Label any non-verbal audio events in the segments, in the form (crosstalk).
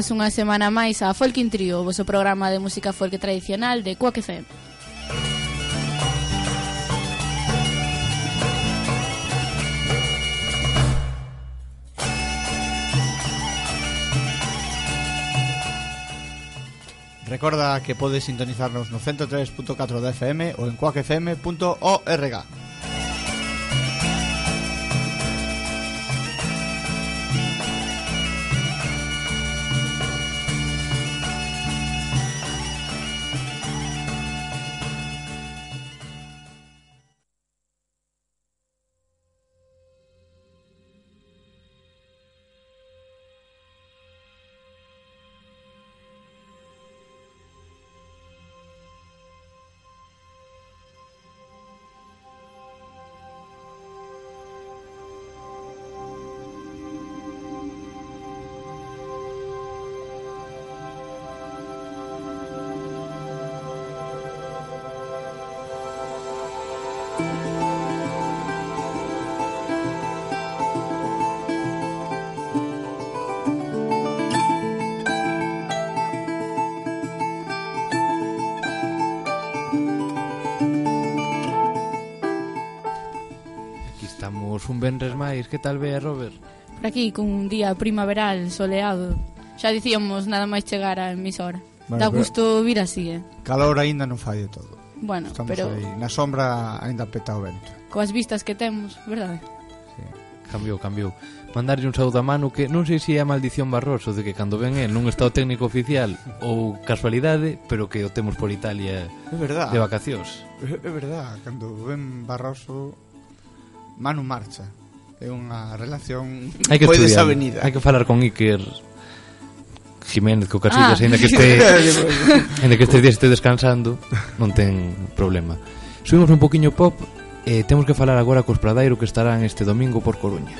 Benvidos unha semana máis a Folk in Trio, o vosso programa de música folk tradicional de Quack FM. Recorda que podes sintonizarnos no 103.4 da FM ou en quackfm.org. Vendres máis, que tal ve, Robert? Por aquí, con un día primaveral, soleado Xa dicíamos nada máis chegar á emisora bueno, Da gusto vir así, eh Calor aínda non fai de todo Bueno, Estamos pero... aí, na sombra aínda peta o vento Coas vistas que temos, verdade? Sí, cambiou, cambiou mandarlle un saúdo a Manu que non sei se é a maldición Barroso de que cando ven el non está o técnico oficial (laughs) ou casualidade, pero que o temos por Italia de vacacións. É verdad, cando ven Barroso Manu marcha é unha relación hai que moi estudiar, desavenida. Hai que falar con Iker Jiménez co Casillas, ah. ainda que este (laughs) ainda que este día este descansando, non ten problema. Subimos un poquiño pop e eh, temos que falar agora cos Pradairo que estarán este domingo por Coruña.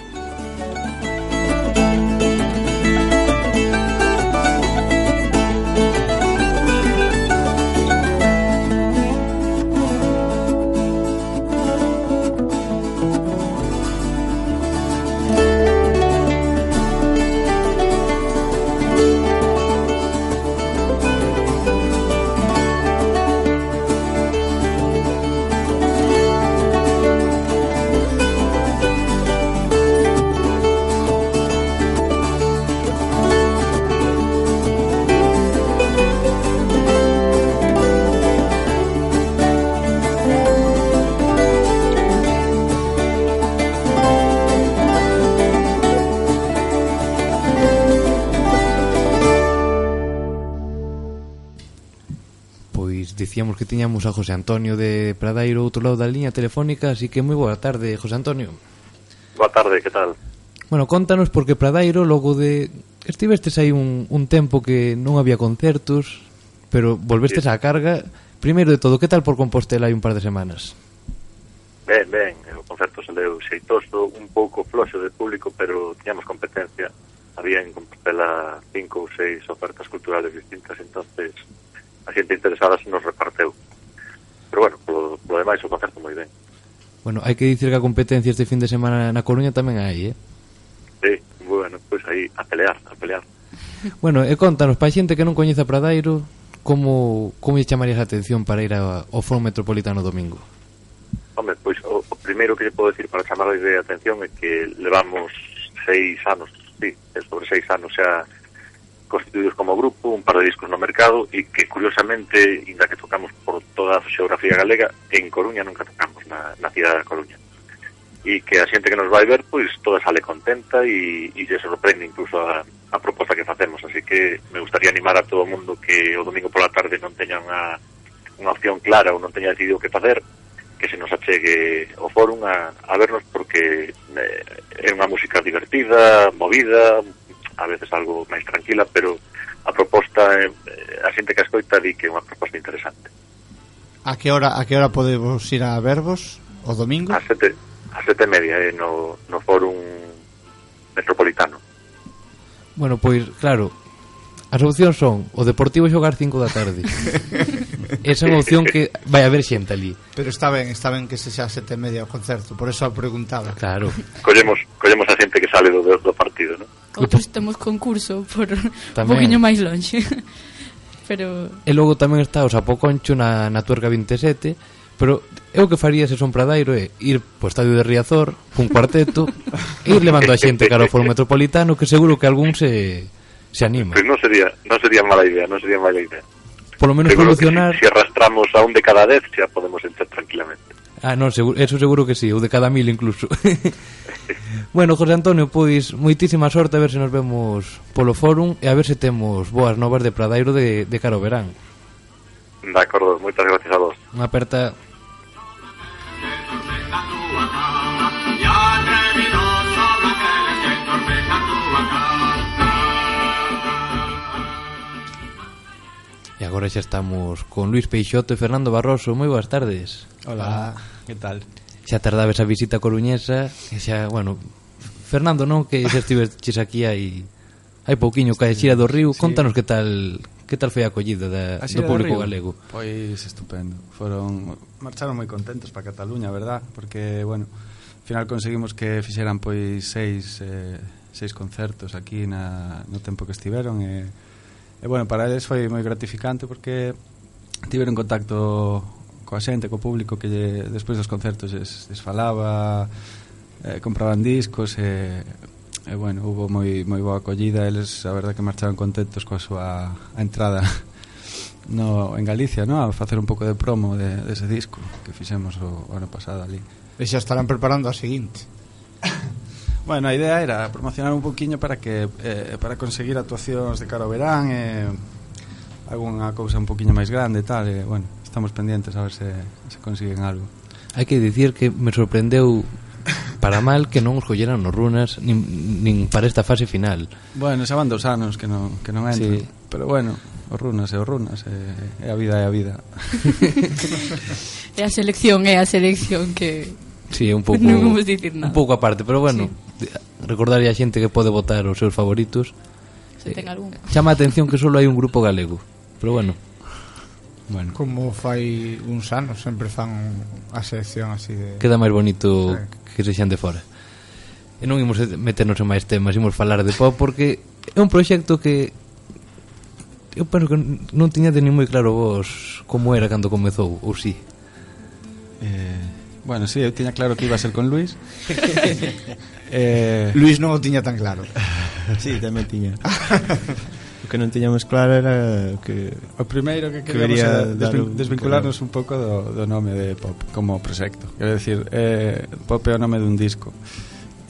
tiñamos a José Antonio de Pradairo outro lado da liña telefónica, así que moi boa tarde, José Antonio. Boa tarde, que tal? Bueno, contanos porque Pradairo logo de estivestes aí un, un tempo que non había concertos, pero volvestes sí. á carga. Primeiro de todo, que tal por Compostela hai un par de semanas? Ben, ben, o concerto saleu xeitoso, un pouco floxo de público, pero tiñamos competencia. Había en Compostela cinco ou seis ofertas culturales distintas, entonces a xente interesada se nos reparteu. Pero bueno, polo, polo demais o concerto moi ben. Bueno, hai que dicir que a competencia este fin de semana na Coruña tamén hai, eh? Sí, bueno, pois pues aí a pelear, a pelear. (laughs) Bueno, e contanos, para xente que non coñece Pradairo, como, como lle chamarías a atención para ir a, ao Foro Metropolitano domingo? Home, pois o, o primeiro que lle podo decir para chamar a atención é que levamos seis anos, sí, sobre seis anos xa constituídos como grupo, un par de discos no mercado e que curiosamente, inda que tocamos por toda a xeografía galega, en Coruña nunca tocamos na, na cidade da Coruña. E que a xente que nos vai ver, pois toda sale contenta e, e se sorprende incluso a, a proposta que facemos. Así que me gustaría animar a todo o mundo que o domingo pola tarde non teña unha, unha opción clara ou non teña decidido que facer, que se nos achegue o fórum a, a vernos porque eh, é unha música divertida, movida, a veces algo máis tranquila, pero a proposta eh, eh a xente que a escoita di que é unha proposta interesante. A que hora a que hora podemos ir a Verbos o domingo? A sete, a sete media eh, no, no Fórum Metropolitano. Bueno, pois claro, As opcións son o Deportivo xogar 5 da tarde. (laughs) Esa é unha opción que vai haber xente ali. Pero está ben, está ben que se xa sete media o concerto, por eso a preguntaba. Claro. Collemos, collemos a xente que sale do, do partido, non? Outros temos concurso por Tamén. un poquinho máis longe. (laughs) pero... E logo tamén está o Sapoconcho na, na Tuerca 27, pero eu que faría se son pradairo é ir po estadio de Riazor cun cuarteto e ir levando a xente cara ao foro metropolitano que seguro que algún se se anima. Pois pues non sería, non sería mala idea, non sería mala idea. Por lo menos seguro solucionar... Si, si arrastramos a un de cada dez xa podemos entrar tranquilamente. Ah, non, seguro, eso seguro que sí, ou de cada mil incluso. (laughs) bueno, José Antonio, pois moitísima sorte a ver se nos vemos polo fórum e a ver se temos boas novas de Pradairo de, de Caro Verán. De acordo, moitas gracias a vos. Unha aperta... agora xa estamos con Luis Peixoto e Fernando Barroso. Moi boas tardes. Hola, ah, que tal? Xa tardaba esa visita coruñesa, e xa, bueno, Fernando, non que xa estiveches aquí aí hai pouquiño ca Xira do Río. Sí. Contanos que tal que tal foi a acollida da, a do público galego. Pois estupendo. Foron marcharon moi contentos para Cataluña, verdad? Porque, bueno, al final conseguimos que fixeran pois seis eh, seis concertos aquí na, no tempo que estiveron e eh, E bueno, para eles foi moi gratificante porque tiveron contacto coa xente, co público que lle, despois dos concertos es, desfalaba, eh, compraban discos e, e bueno, hubo moi, moi boa acollida, eles a verdad que marchaban contentos coa súa a entrada (laughs) no, en Galicia, no? a facer un pouco de promo de, de disco que fixemos o, o ano pasado ali. E xa estarán preparando a seguinte. (coughs) Bueno, a idea era promocionar un poquinho para que eh, para conseguir actuacións de cara ao verán e eh, algunha cousa un poquinho máis grande e tal, e bueno, estamos pendientes a ver se, se consiguen algo. Hai que dicir que me sorprendeu para mal que non os colleran nos runas nin, nin para esta fase final. Bueno, xa van dos anos que non, que non entran, sí. pero bueno, os runas e os runas e, e a vida é a vida. é (laughs) (laughs) a selección, é a selección que Sí, un (laughs) pouco non vamos dicir nada. Un pouco aparte, pero bueno, sí. recordarle a xente que pode votar os seus favoritos. Se ten eh, algún. Chama a atención que só hai un grupo galego. Pero bueno. Bueno. Como fai uns anos sempre fan a selección así de Queda máis bonito sí. que se xan de fora. E non imos meternos en máis temas, imos falar de pop porque é un proxecto que eu penso que non tiñade nin moi claro vos como era cando comezou, ou si. Sí. Bueno, sí, eu tiña claro que iba a ser con Luis. (laughs) eh... Luis non o tiña tan claro. sí, tamén tiña. o que non tiñamos claro era que... O primeiro que queríamos que era desvin desvincularnos un, pouco do, do nome de Pop como proxecto. Quero decir, eh, Pop é o nome dun disco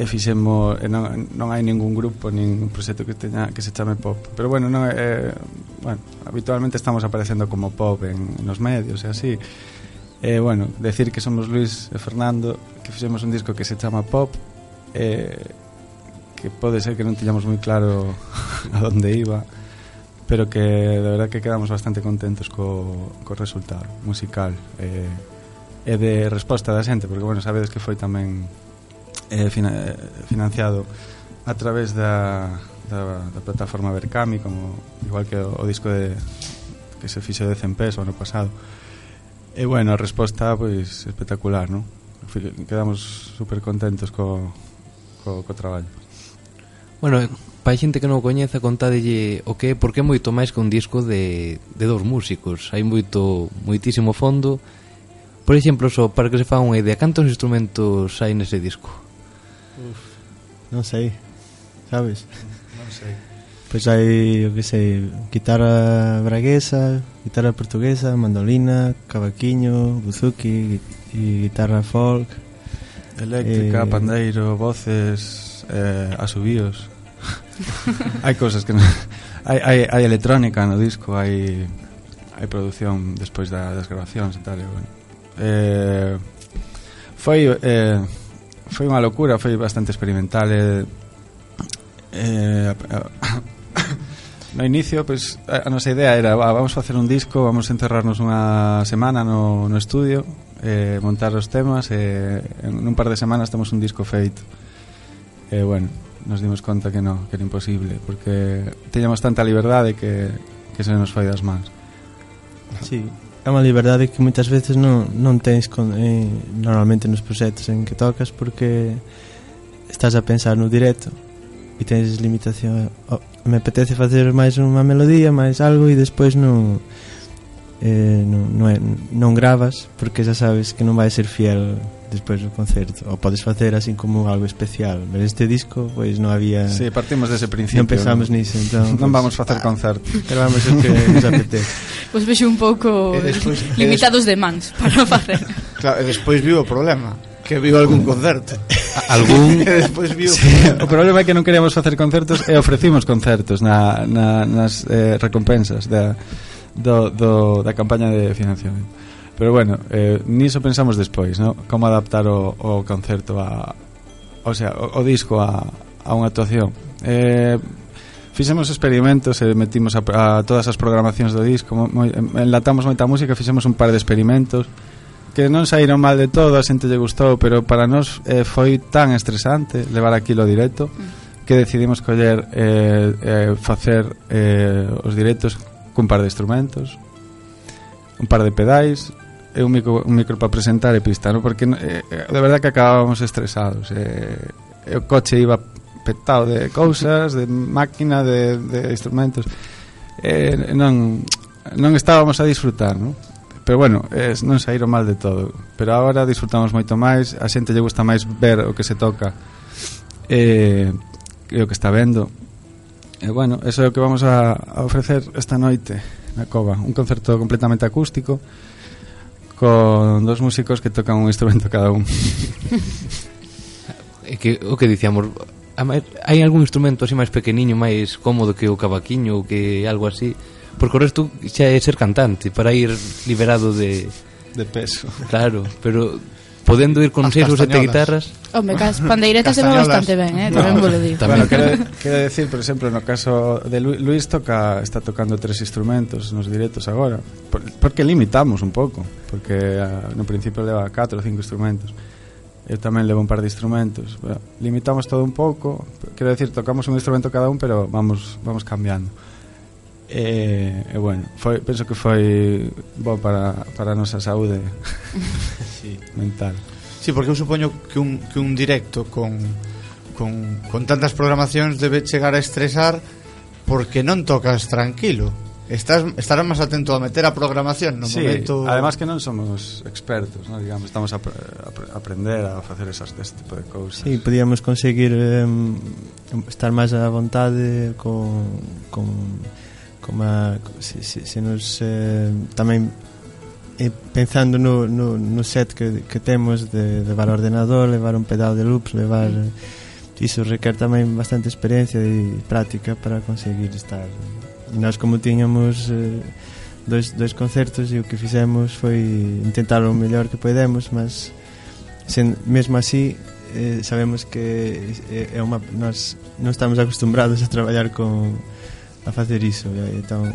e fixemos e non, non hai ningún grupo nin proxecto que teña que se chame pop pero bueno, non, eh, bueno habitualmente estamos aparecendo como pop en, nos medios e así E, eh, bueno, decir que somos Luis e Fernando, que fixemos un disco que se chama Pop, eh, que pode ser que non tiñamos moi claro (laughs) a onde iba, pero que de verdad que quedamos bastante contentos co, co resultado musical eh, e de resposta da xente, porque, bueno, sabedes que foi tamén eh, fina, financiado a través da, da, da plataforma Berkami, como igual que o, o disco de, que se fixo de 100 pesos ano pasado, E bueno, a resposta pois espectacular, non? Quedamos super contentos co, co, co traballo. Bueno, para xente que non o coñeza, contadelle o que é, porque é moito máis que un disco de, de dous músicos. Hai moito, moitísimo fondo. Por exemplo, só para que se fa unha idea, cantos instrumentos hai nese disco? Uf, non sei, sabes? Non sei. Pois hai, o que sei, guitarra braguesa, guitarra portuguesa, mandolina, cavaquiño, buzuki, guitarra folk, eléctrica, eh, pandeiro, voces, eh, asubíos. (laughs) hai cousas que non... hai, hai, hai electrónica no disco, hai hai produción despois da, das grabacións e tal, e bueno. Eh, foi eh, foi unha locura, foi bastante experimental, eh, eh, no inicio, pues, a nosa idea era Vamos vamos facer un disco, vamos a encerrarnos unha semana no, no estudio, eh, montar os temas, e eh, en un par de semanas temos un disco feito. E, eh, bueno, nos dimos conta que no, que era imposible, porque teñamos tanta liberdade que, que se nos foi das mans. Sí, é unha liberdade que moitas veces non, non tens con, eh, normalmente nos proxectos en que tocas, porque estás a pensar no directo e tens limitación. Oh, me apetece facer máis unha melodía máis algo e despois non eh, non, non, é, non gravas porque xa sabes que non vai ser fiel despois do concerto. Ou podes facer así como algo especial. Pero este disco pois non había sí, partimos dese principio non pensamos non? niso entón, (laughs) non pois, vamos facer ah, concerto. gravamos o que nos apetece. (laughs) Pois vexo un pouco despois, limitados de mans para facer. Claro, e despois vivo o problema que viu algún concerto. Algún... (laughs) que despois viu... Sí, o problema é que non queríamos facer concertos e ofrecimos concertos na, na, nas eh, recompensas da, do, do, da campaña de financiamento. Pero bueno, eh, niso pensamos despois, ¿no? Como adaptar o, o concerto a... O sea, o, o disco a, a unha actuación. Eh, fixemos experimentos e metimos a, a todas as programacións do disco, moi, enlatamos moita música, fixemos un par de experimentos, que non saíron mal de todo, a xente lle gustou, pero para nós eh, foi tan estresante levar aquilo directo mm. que decidimos coller eh, eh, facer eh, os directos cun par de instrumentos, un par de pedais, e un micro, un micro para presentar e pista, ¿no? porque eh, eh, de verdad que acabábamos estresados. Eh, o coche iba petado de cousas, de máquina, de, de instrumentos. Eh, non, non estábamos a disfrutar, non? pero bueno, es, non saíron mal de todo. Pero agora disfrutamos moito máis a xente lle gusta máis ver o que se toca e, e o que está vendo. E bueno, eso é o que vamos a, a ofrecer esta noite na cova. Un concerto completamente acústico con dos músicos que tocan un instrumento cada un. É que o que dicíamos hai algún instrumento así máis pequeniño máis cómodo que o cavaquiño ou que algo así? Porque o resto xa é ser cantante para ir liberado de... De peso. Claro, pero podendo ir con As seis ou sete guitarras... Home, cas pandeiretas se bastante ben, eh? Tamén vos lo digo. Bueno, quero, quero decir, por exemplo, no caso de Lu Luis toca, está tocando tres instrumentos nos directos agora, por, porque limitamos un pouco, porque eh, uh, no principio leva catro ou cinco instrumentos. Eu tamén levo un par de instrumentos. Bueno, limitamos todo un pouco, quero decir, tocamos un instrumento cada un, pero vamos vamos cambiando. E, e bueno, foi, penso que foi bo para, para a nosa saúde (laughs) sí. mental. Sí, porque eu supoño que un, que un directo con, con, con tantas programacións debe chegar a estresar porque non tocas tranquilo. Estás, estarás máis atento a meter a programación no sí, momento... además que non somos expertos, ¿no? digamos, estamos a, a, a aprender a facer esas, este tipo de cousas. Sí, podíamos conseguir eh, estar máis a vontade con, con como a, se, se, se nos eh, tamén eh, pensando no, no, no set que, que temos de levar o ordenador, levar un pedal de loops, levar mm. eh, iso requer tamén bastante experiencia e práctica para conseguir estar. E nós como tiñamos eh, dois, dois concertos e o que fixemos foi intentar o mellor que podemos, mas sen, mesmo así eh, sabemos que é, é uma, nós non estamos acostumbrados a traballar con a facer iso e, então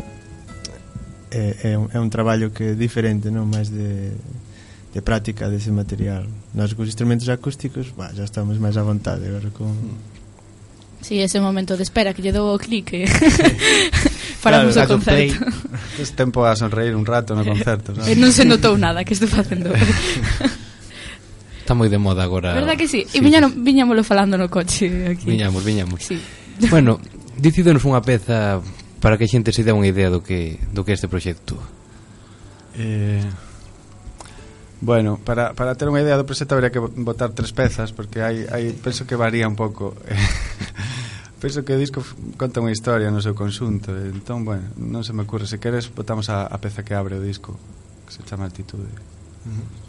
é, é, un, é un traballo que é diferente non máis de, de práctica dese material nós cos instrumentos acústicos bah, já estamos máis à vontade agora con Si, sí, ese momento de espera que lle dou o clique para claro, o concerto (laughs) Es tempo a sonreír un rato no concerto ¿no? Eh, non se notou nada que estou facendo (laughs) Está moi de moda agora. Verdad que sí? sí. E viñano, viñámolo falando no coche aquí. Viñamos, viñamos. Sí. Bueno, (laughs) Dicídenos unha peza para que a xente se dé unha idea do que do que é este proxecto. Eh, bueno, para, para ter unha idea do proxecto habría que botar tres pezas porque hai, hai penso que varía un pouco. (laughs) penso que o disco conta unha historia no seu conxunto. entón, bueno, non se me ocurre, se queres botamos a, a peza que abre o disco, que se chama Altitude. Uh -huh.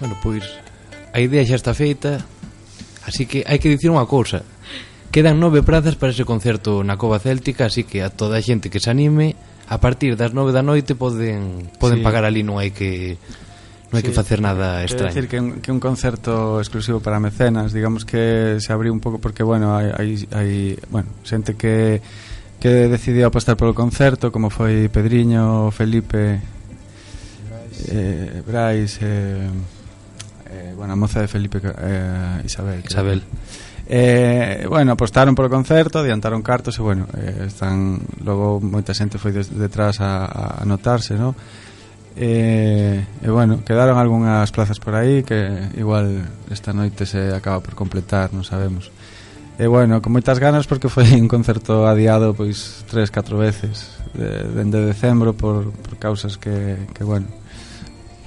Bueno, pois a idea xa está feita, así que hai que dicir unha cousa. Quedan nove prazas para ese concerto na Cova Céltica, así que a toda a xente que se anime, a partir das nove da noite poden poden sí. pagar ali, non hai que non hai sí, que facer nada extraño. Decir que un, que un concerto exclusivo para mecenas, digamos que se abriu un pouco porque bueno, hai hai, hai bueno, xente que que decidiu apostar polo concerto, como foi Pedriño, Felipe, eh, Brais, eh, eh, bueno, a moza de Felipe eh, Isabel. Creo. Isabel. Eh, bueno, apostaron polo concerto, adiantaron cartos e bueno, eh, están logo moita xente foi des, detrás a, a anotarse, ¿no? E, eh, e bueno, quedaron algunhas plazas por aí que igual esta noite se acaba por completar, non sabemos. E bueno, con moitas ganas porque foi un concerto adiado pois 3, 4 veces de, dende decembro por, por causas que, que bueno,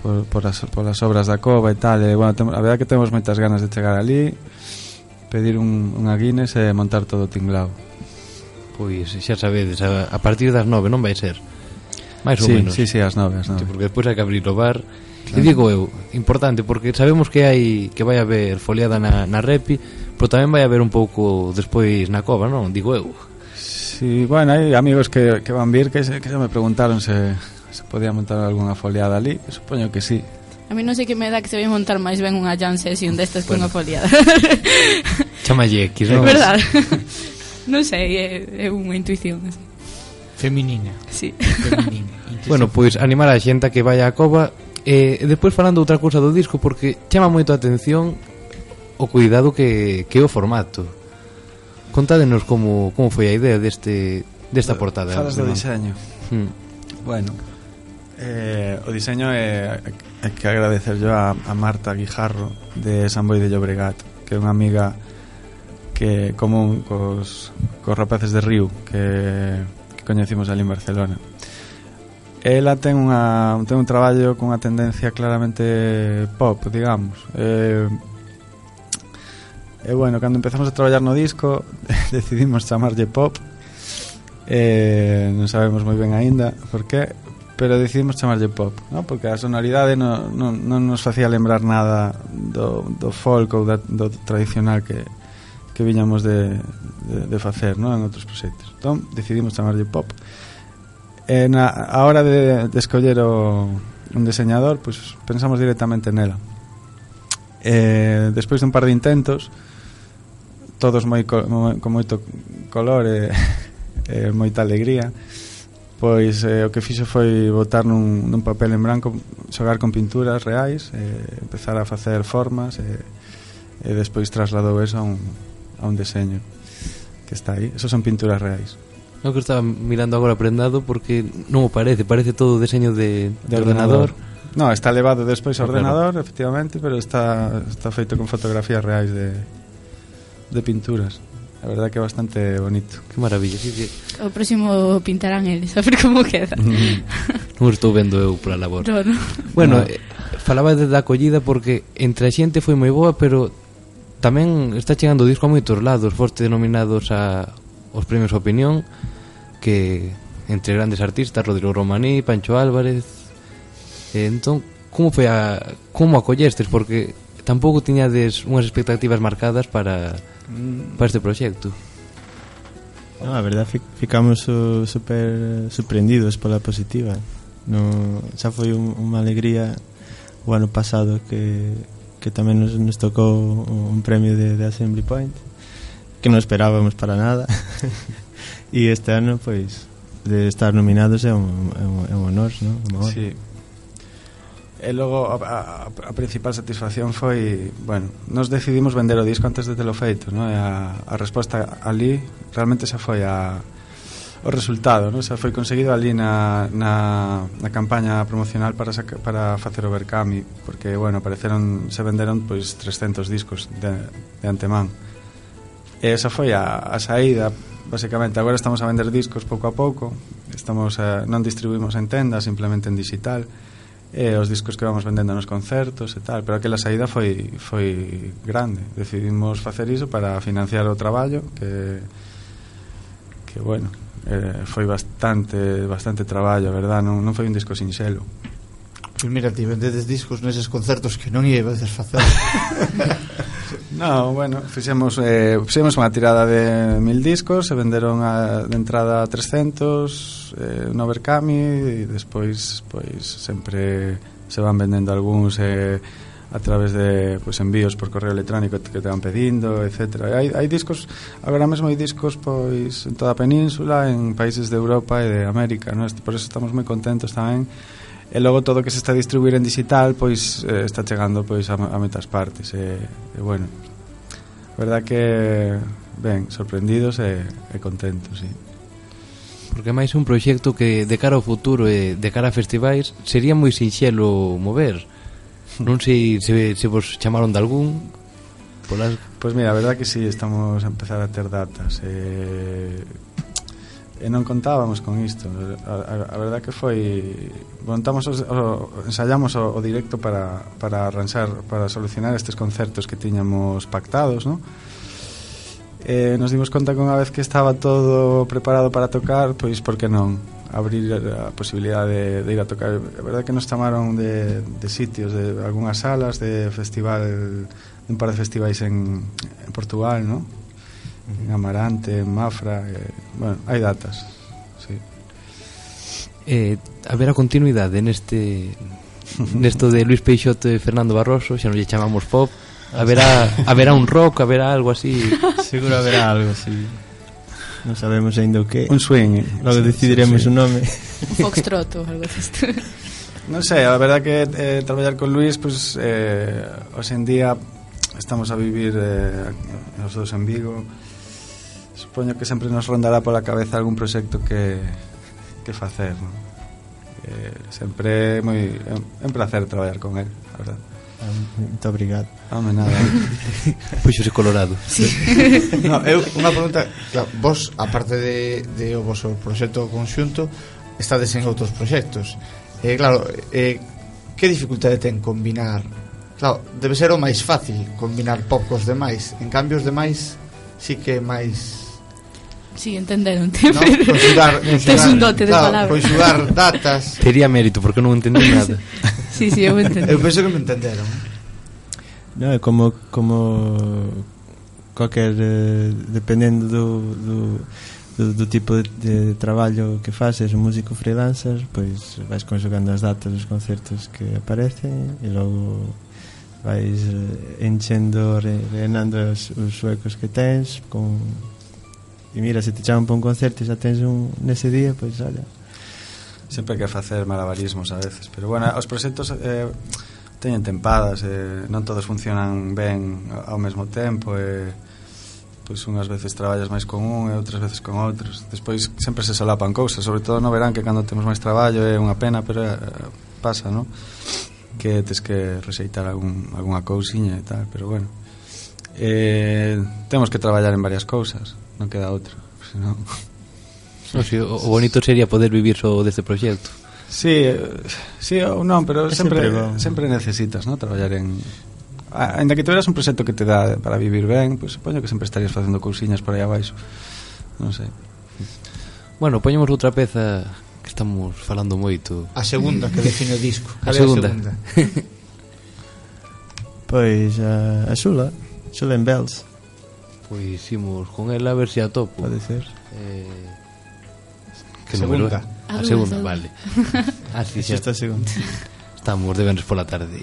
por, por, as, por as obras da cova e tal e, bueno, tem, a verdade que temos moitas ganas de chegar ali pedir un, unha Guinness e montar todo o tinglao Pois xa sabedes, a, a partir das nove non vai ser Mais sí, ou menos Sí, sí, as nove, as nove. Porque despois hai que abrir o bar claro. E digo eu, importante porque sabemos que hai que vai haber foliada na, na repi pero tamén vai haber un pouco despois na cova, non? Digo eu Sí, bueno, hai amigos que, que van vir que, se, que xa me preguntaron se, se podía montar algunha foliada ali, supoño que sí. A mí non sei que me dá que se vai montar máis ben unha jam session destas bueno. cunha foliada. (laughs) Chamalle X, non? É verdade. (laughs) non sei, é, é unha intuición así. Feminina. Sí. Feminina. (laughs) Bueno, pois pues, animar a xente a que vaya a cova eh, Depois falando outra cousa do disco Porque chama moito a atención O cuidado que, que é o formato Contádenos como, como foi a idea deste, desta portada Falas do diseño hmm. Bueno, Eh, o diseño é, eh, é que agradecerlo a, a Marta Guijarro de San Boi de Llobregat que é unha amiga que común cos, cos rapaces de Río que, que coñecimos ali en Barcelona. Ela ten, unha, ten un traballo cunha tendencia claramente pop, digamos. Eh, e bueno, cando empezamos a traballar no disco (laughs) decidimos chamarlle pop. Eh, non sabemos moi ben aínda por que pero decidimos chamarlle pop, no? porque a sonoridade non, non, non nos facía lembrar nada do, do folk ou da, do tradicional que, que viñamos de, de, de facer no? en outros proxectos. Entón, decidimos chamarlle pop. E na, a hora de, de escoller o, un diseñador, pues, pensamos directamente nela. E, despois dun par de intentos, todos moi, co, moi, con moito color e, (laughs) e moita alegría, Pois eh, o que fixo foi botar nun, nun papel en branco Xogar con pinturas reais eh, Empezar a facer formas E, eh, e despois trasladou eso a un, a un deseño Que está aí, eso son pinturas reais Non que estaba mirando agora prendado Porque non o parece, parece todo o deseño de, de, de ordenador, ordenador. No, está levado despois ao ah, ordenador, claro. efectivamente, pero está, está feito con fotografías reais de, de pinturas. A verdad que é bastante bonito. Que maravilla. Sí, sí. O próximo pintarán eles, (laughs) a ver como queda. Mm. non estou vendo eu para labor. No, no. Bueno, no. Eh, falaba de da acollida porque entre a xente foi moi boa, pero tamén está chegando o disco a moitos lados, foste denominados a os premios Opinión, que entre grandes artistas, Rodrigo Romaní, Pancho Álvarez. Eh, entón, como foi a como acollestes porque tampouco tiñades unhas expectativas marcadas para, mm. para este proxecto. No, a verdad ficamos uh, super sorprendidos pola positiva. No, xa foi un, unha alegría o ano pasado que, que tamén nos, nos tocou un premio de, de Assembly Point que non esperábamos para nada (laughs) e este ano pois de estar nominados é un, é un, é un honor, non? Un honor. Sí. E logo a, a, a principal satisfacción foi, bueno, nos decidimos vender o disco antes de telo feito, no? E a, a resposta ali realmente xa foi a o resultado, no? Xa foi conseguido ali na, na, na campaña promocional para saca, para facer o Berkami, porque bueno, apareceron, se venderon pois 300 discos de, de antemán. E esa foi a, a saída, basicamente. Agora estamos a vender discos pouco a pouco, estamos a, non distribuimos en tendas, simplemente en digital eh, os discos que vamos vendendo nos concertos e tal, pero aquela saída foi foi grande. Decidimos facer iso para financiar o traballo que que bueno, eh, foi bastante bastante traballo, verdad? Non, non foi un disco sinxelo. Pois mira, ti vendedes discos neses concertos que non ibades facer. (laughs) No, bueno, fixemos, eh, fixemos unha tirada de mil discos, se venderon a, de entrada 300, eh, no Berkami e despois pois sempre se van vendendo algúns eh, a través de pois, envíos por correo electrónico que te van pedindo, etc. Hai, hai discos, agora mesmo hai discos pois en toda a península, en países de Europa e de América, non? por eso estamos moi contentos tamén e logo todo o que se está a distribuir en digital pois eh, está chegando pois a, a metas partes eh, e, e bueno verdad que ben, sorprendidos eh, e, e contentos, sí. Porque máis un proxecto que de cara ao futuro e de cara a festivais sería moi sinxelo mover. Hmm. Non sei se, se vos chamaron de algún polas... Pois pues mira, a verdad que si sí, estamos a empezar a ter datas e, e non contábamos con isto a, a, a verdad que foi montamos os, o, ensayamos o, o directo para, para arranxar para solucionar estes concertos que tiñamos pactados, ¿no? eh, nos dimos conta que unha vez que estaba todo preparado para tocar, pois por que non abrir eh, a posibilidade de, de ir a tocar. A verdade que nos chamaron de, de sitios, de algunhas salas, de festival, de un par de festivais en, en Portugal, ¿no? En Amarante, en Mafra, eh, bueno, hai datas. Sí. Eh, a ver a continuidade neste (laughs) nesto de Luis Peixoto e Fernando Barroso, xa non lle chamamos pop, haberá, haberá un rock, haberá algo así. Seguro haberá algo, así. Non sabemos ainda o que. Un swing. Eh. Logo decidiremos sí, sí. o nome. Foxtrot ou algo disto. (laughs) Non sei, a verdad que eh, traballar con Luis, pues, eh, hoxe en día estamos a vivir eh, os dos en Vigo. Supoño que sempre nos rondará pola cabeza algún proxecto que, que facer, non? Eh, sempre moi, é un placer traballar con él, a verdade. Muito obrigado. Ah, mas nada. (laughs) Puxo colorado. Sí. (laughs) no, eu, unha pregunta, claro, vos, aparte de, de o vosso proxecto conxunto, estades en outros proxectos. Eh, claro, eh, que dificultade ten combinar Claro, debe ser o máis fácil combinar pop cos demais. En cambio, os demais sí que é máis... Sí, entenderon. No, pois conxugar, (laughs) pois Tes un dote de claro, palabras. Pois conxugar datas. Tería mérito, porque non entendí nada sí, sí, eu entendo. Eu penso que me entenderon. Non, é como como cualquier eh, dependendo do, do do, do tipo de, de traballo que faces, un músico freelancer, pois vais conxugando as datas dos concertos que aparecen e logo vais eh, enchendo, re, rellenando os, os suecos que tens con... e mira, se te chaman para un concerto e xa tens un nese día, pois olha, sempre que facer malabarismos a veces pero bueno, os proxectos eh, teñen tempadas eh, non todos funcionan ben ao mesmo tempo e eh, pois unhas veces traballas máis con un e outras veces con outros despois sempre se solapan cousas sobre todo no verán que cando temos máis traballo é unha pena pero eh, pasa, non? que tes que rexeitar algún, alguna cousiña e tal, pero bueno eh, temos que traballar en varias cousas non queda outra (laughs) senón No, si, o bonito sería poder vivir só deste proxecto. Sí, eh, sí ou non, pero sempre sempre, sempre necesitas, ¿no? traballar en Ainda que tuveras un proxecto que te dá para vivir ben, pois pues, supoño que sempre estarías facendo cousiñas por aí abaixo. Non sei. Bueno, poñemos outra peza que estamos falando moito. A segunda que define o disco. A segunda. A segunda? (laughs) pois a, a Xula, Xula en Bells. Pois imos con ela a ver se si atopo. Pode ser. Eh Que segunda. Número, a ah, ah, segunda, vale. (laughs) Ah, Así Está segunda. Estamos de viernes por la tarde.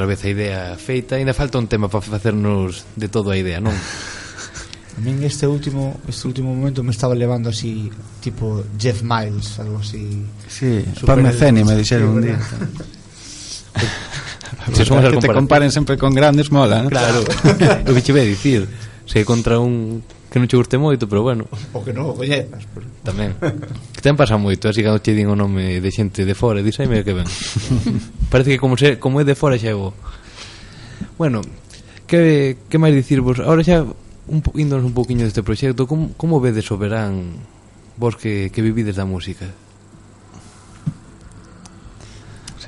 outra vez a idea feita Ainda falta un tema para facernos de todo a idea, non? (laughs) A min este último este último momento me estaba levando así tipo Jeff Miles, algo así. Sí, Pan Meceni me dixeron un día. Se (laughs) somos que te comparen sempre con grandes mola, ¿no? Claro. (laughs) o que che ve dicir, se contra un que non che guste moito, pero bueno. O que non o coñezas, pero... tamén. Que ten pasa moito, así que non che din o nome de xente de fora, díseme que ben Parece que como, se, como é de fora xa é bo. Bueno, que, que máis dicirvos? Ahora xa un, índonos un poquinho deste proxecto, como, como vedes o verán vos que, que vivides da música?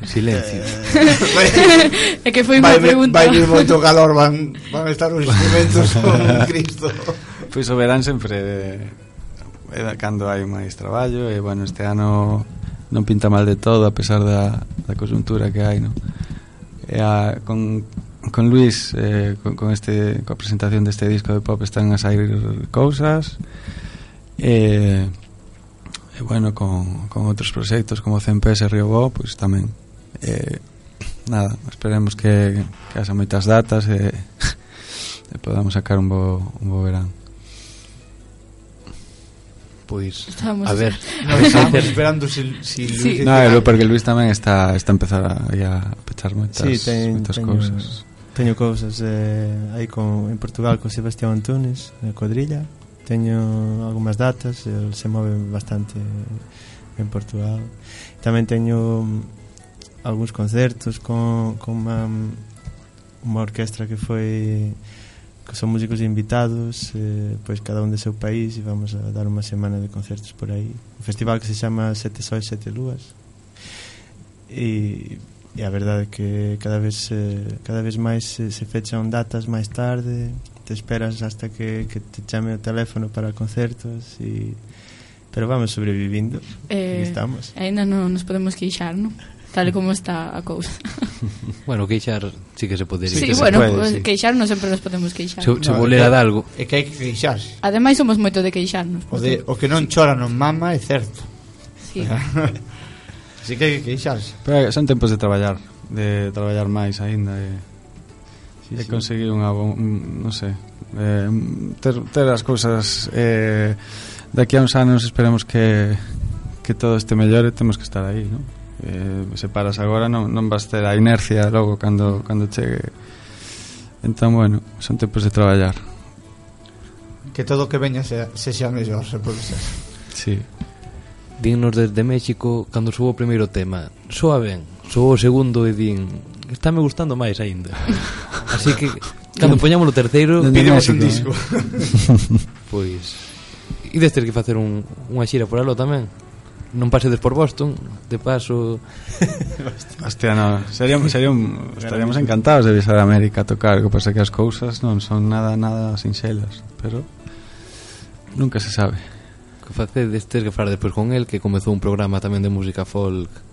Silencio. Eh, (laughs) é que foi unha pregunta. Vai vir moito calor, van, van estar os instrumentos (laughs) con Cristo. Pois o verán sempre eh, eh, cando hai máis traballo e bueno, este ano non pinta mal de todo a pesar da, da conjuntura que hai non? E a, con, con Luis eh, con, con este, coa presentación deste disco de pop están a sair cousas e, e bueno con, con outros proxectos como CMPS e Río Bo pois tamén eh, nada, esperemos que, que haxa moitas datas e, (laughs) e podamos sacar un bo, un bo verán pois Estamos a ver, (laughs) no, estamos (laughs) esperando si, si sí. Luis No, é porque Luis tamén está está a empezar a, a pechar moitas, sí, ten, moitas teño, cousas. Teño cousas eh, aí con en Portugal con Sebastián Antunes, na cuadrilla. Teño algunhas datas, el se move bastante en Portugal. Tamén teño mm, algúns concertos con con mm, unha, unha orquestra que foi que son músicos invitados eh, pois cada un de seu país e vamos a dar unha semana de concertos por aí. Un festival que se chama Sete Sois Sete Lúas. E, e a verdade é que cada vez eh, cada vez máis se, se fechan datas máis tarde te esperas hasta que, que te chame o teléfono para concertos e pero vamos sobrevivindo eh, estamos. ainda non nos podemos queixar non? tal como está a cousa. (laughs) bueno, queixar sí que se podería. Sí, sí bueno, puede, pues, sí. queixarnos sempre nos podemos queixar. Se, se no, volera de algo. É que hai que queixarse. Ademais somos moito de queixarnos. O, de, o que non chora non mama é certo. Sí. (laughs) Así que hai que queixarse. Pero son tempos de traballar, de traballar máis aínda e, sí, e sí. conseguir unha, un, non sei, eh, ter, ter as cousas eh, daqui a uns anos esperemos que que todo este mellore, temos que estar aí, non? eh, se paras agora non, non vas ter a inercia logo cando, cando chegue. Entón bueno, son tempos de traballar. Que todo que veña se, se xa mellor se pode ser. Sí. Dinos desde México cando subo o primeiro tema soa ben, subo o segundo e din está me gustando máis aínda (laughs) así que cando poñamos o terceiro pidemos un disco. Eh. (laughs) pois E pues, ter que facer un, unha xira por alo tamén? non pasedes por Boston, de paso (laughs) Hostia, no, seríamos, seríamos, estaríamos encantados de visar a América a tocar, que pasa que as cousas non son nada nada sinxelas, pero nunca se sabe. Que facedes ter que falar despois con el que comezou un programa tamén de música folk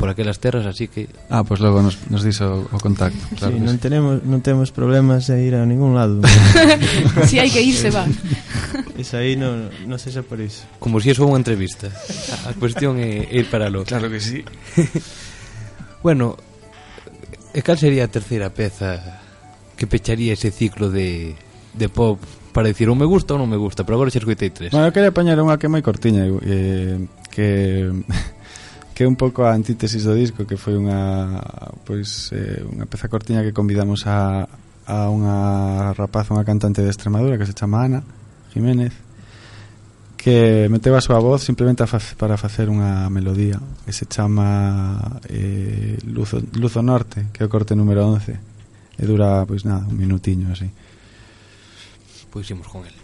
por aquelas terras, así que Ah, pois pues logo nos, nos diso o contacto, claro. Sí, non sí. tenemos non temos problemas de ir a ningún lado. (laughs) Si hai que irse va. (laughs) Es aí non no sexa por iso. Como se si eso unha entrevista. A, a cuestión é ir para lo. Claro que sí. (laughs) bueno, e cal sería a terceira peza que pecharía ese ciclo de, de pop para dicir ou me gusta ou non me gusta, pero agora xa escoitei tres. Bueno, eu quería apañar unha que é moi cortiña, eh, que que é un pouco a antítesis do disco que foi unha pois eh, unha peza cortiña que convidamos a, a unha rapaz, unha cantante de Extremadura que se chama Ana Jiménez que meteu a súa voz simplemente fa, para facer unha melodía que se chama eh, Luzo, Luzo Norte que é o corte número 11 e dura, pois nada, un minutiño así. Pois imos con ele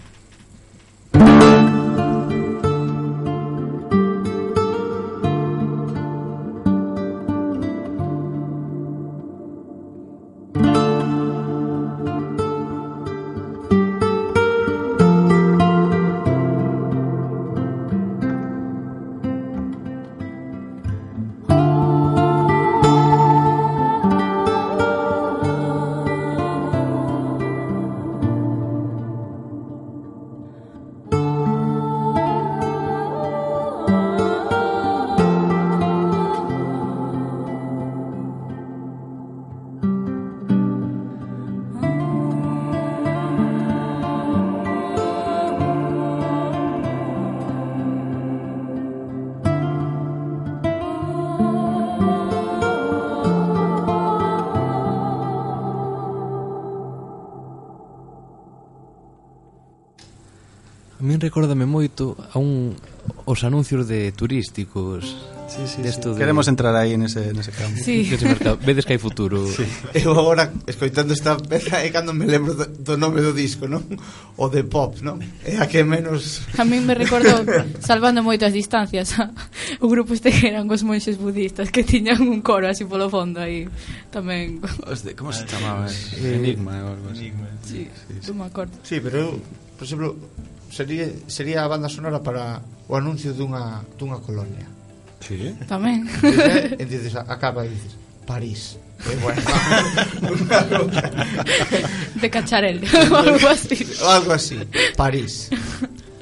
recórdame moito a un os anuncios de turísticos Sí, sí, sí. De... Queremos entrar aí en ese, en ese campo sí. Vedes que hai futuro sí. Eu agora, escoitando esta peza É cando me lembro do, do nome do disco non O de pop, non? É a que menos... A mí me recordo Salvando moitas distancias (laughs) O grupo este que eran os monxes budistas Que tiñan un coro así polo fondo aí Tamén Hostia, Como se chamaba? Enigma ou algo así Enigma. Sí, sí, sí. Non me acordo Sí, pero eu, por exemplo sería, sería a banda sonora para o anuncio dunha, dunha colonia. Sí. Tamén. E dices, acaba e dices, París. E bueno, (laughs) de Cacharel, (laughs) o algo así. O algo así, París.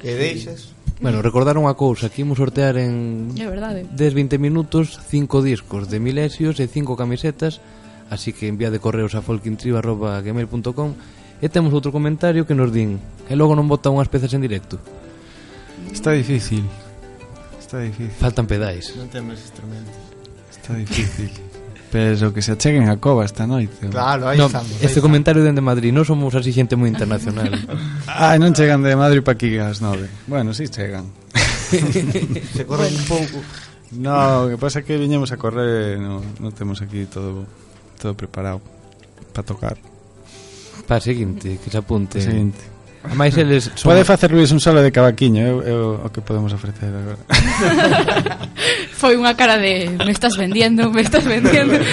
E deixas Bueno, recordar unha cousa, aquí imos sortear en é verdade. 10-20 minutos cinco discos de Milesios e cinco camisetas, así que envía de correos a folkintrio@gmail.com E temos outro comentario que nos din que logo non bota unhas pezas en directo. Está difícil. Está difícil. Faltan pedais. Non temos instrumentos. Está difícil. (laughs) Pero que se acheguen a Cova esta noite. Claro, aí no, estamos. Aí este estamos. comentario dende Madrid, non somos así xente moi internacional. (laughs) ah, non chegan de Madrid pa aquí as nove. Bueno, si sí chegan. (laughs) se corren un pouco. No, o que pasa é que viñemos a correr, non no temos aquí todo todo preparado para tocar. Para seguinte, que se apunte. Seguinte. Ademais eles (laughs) son... Pode facer Luis un solo de cavaquiño, eu, eu, o que podemos ofrecer agora. (laughs) Foi unha cara de me estás vendendo, me estás vendendo. (laughs)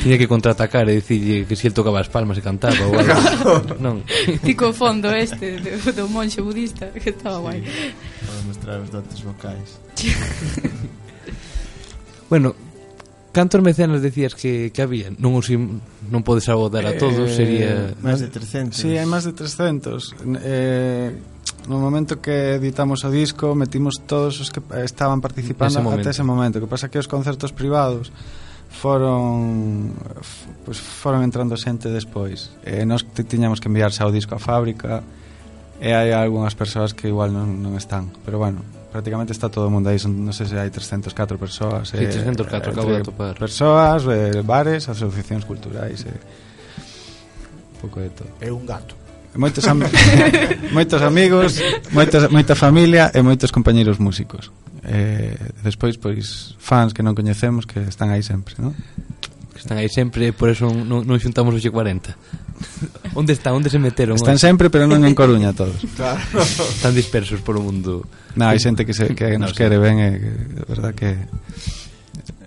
Tiña que contraatacar e dicirlle que si el tocaba as palmas e cantaba ou algo. non. Tico fondo este do, do monxe budista, que estaba sí, guai. Para mostrar os dotes vocais. bueno, Cantos mecenas decías que, que había? Non os non podes abordar a todos, eh, sería... Máis de 300. Sí, hai máis de 300. Eh, no momento que editamos o disco, metimos todos os que estaban participando ese momento. até ese momento. O que pasa que os concertos privados foron pues, foron entrando xente despois. Eh, nos tiñamos que enviarse ao disco á fábrica e hai algunhas persoas que igual non, non están. Pero bueno, prácticamente está todo o mundo aí, son, non sei se hai 304 persoas, sí, eh, 304 eh, acabo de eh, topar. Persoas, eh, bares, asociacións culturais, eh, un pouco de todo. É un gato. Moitos am (laughs) moitos amigos, moitos, moita familia e moitos compañeiros músicos. Eh, despois pois fans que non coñecemos que están aí sempre, non? que están aí sempre, por eso non, non xuntamos hoxe 40. (laughs) Onde están? Onde se meteron? Están sempre, pero non en Coruña todos. (laughs) Claro. Están dispersos polo mundo. Non, hai xente que, se, que nos no, quere ben, e eh, verdad que...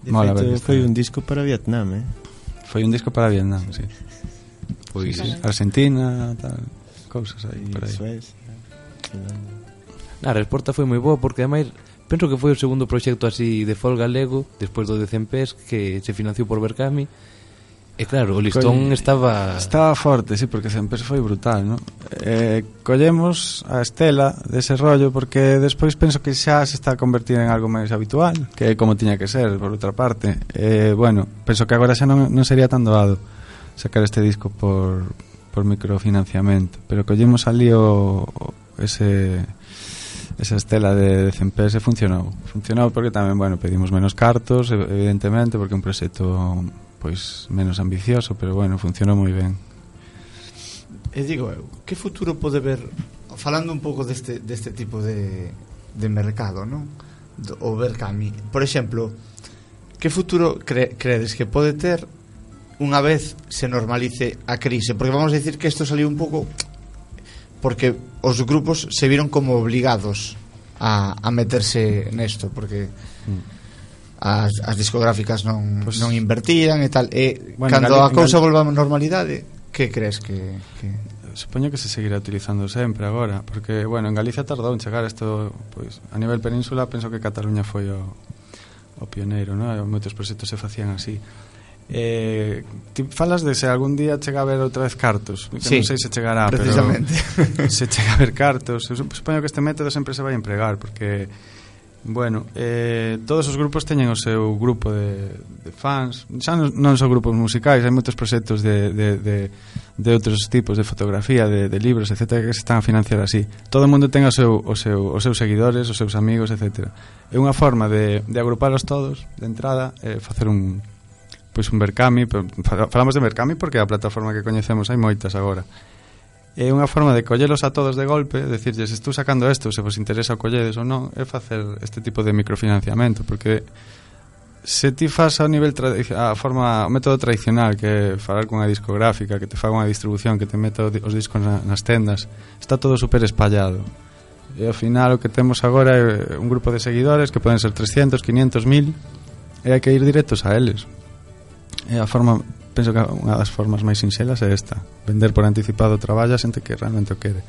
De Mola, feito, foi un disco para Vietnam, eh? Foi un disco para Vietnam, sí. Pois sí. Argentina, tal, cousas aí, por aí. Suecia, Finlandia. Na, a resposta foi moi boa porque ademais Penso que foi o segundo proxecto así de folga galego despois do de Cempés que se financiou por Berkami E claro, o listón Colle... estaba... Estaba forte, sí, porque Cempés foi brutal, ¿no? Eh, collemos a estela dese rollo porque despois penso que xa se está a convertir en algo máis habitual que é como tiña que ser, por outra parte. Eh, bueno, penso que agora xa non, non sería tan doado sacar este disco por, por microfinanciamento, pero collemos ali o, ese esa estela de, de 100 funcionou. Funcionou porque tamén, bueno, pedimos menos cartos, evidentemente, porque un proxecto pois menos ambicioso, pero bueno, funcionou moi ben. E digo eu, que futuro pode ver falando un pouco deste deste tipo de de mercado, non? O ver cami. Por exemplo, que futuro cre, credes que pode ter unha vez se normalice a crise? Porque vamos a decir que isto saliu un pouco porque os grupos se viron como obligados a, a meterse nesto porque mm. as, as discográficas non, pues, non invertían e tal. E bueno, cando a cousa volva a normalidade que crees que, que supoño que se seguirá utilizando sempre agora porque, bueno, en Galicia tardou en chegar isto, pois, a nivel península penso que Cataluña foi o, o pioneiro, non? moitos proxectos se facían así. Eh, ti falas de se algún día chega a ver outra vez cartos que sí, non sei se chegará precisamente. pero (laughs) se chega a ver cartos. Eu supoño que este método sempre se vai empregar porque Bueno, eh, todos os grupos teñen o seu grupo de, de fans. Xa non, non son grupos musicais Hai moitos proxectos de, de, de, de outros tipos De fotografía, de, de libros, etc Que se están a financiar así. Todo o mundo ten o seu, o seu, os seus seguidores, os seus amigos, etc É unha forma de, de agrupalos todos De entrada, eh, facer un, pois un Berkami, falamos de Berkami porque a plataforma que coñecemos hai moitas agora. É unha forma de collelos a todos de golpe, decirlles, estou sacando isto, se vos interesa o colledes ou non, é facer este tipo de microfinanciamento, porque se ti fas ao nivel a forma o método tradicional que é falar cunha discográfica que te faga unha distribución que te meta os discos na, nas tendas está todo super espallado e ao final o que temos agora é un grupo de seguidores que poden ser 300, 500, 1000 e hai que ir directos a eles E a forma, penso que unha das formas máis sinxelas é esta, vender por anticipado o traballo a xente que realmente o quere.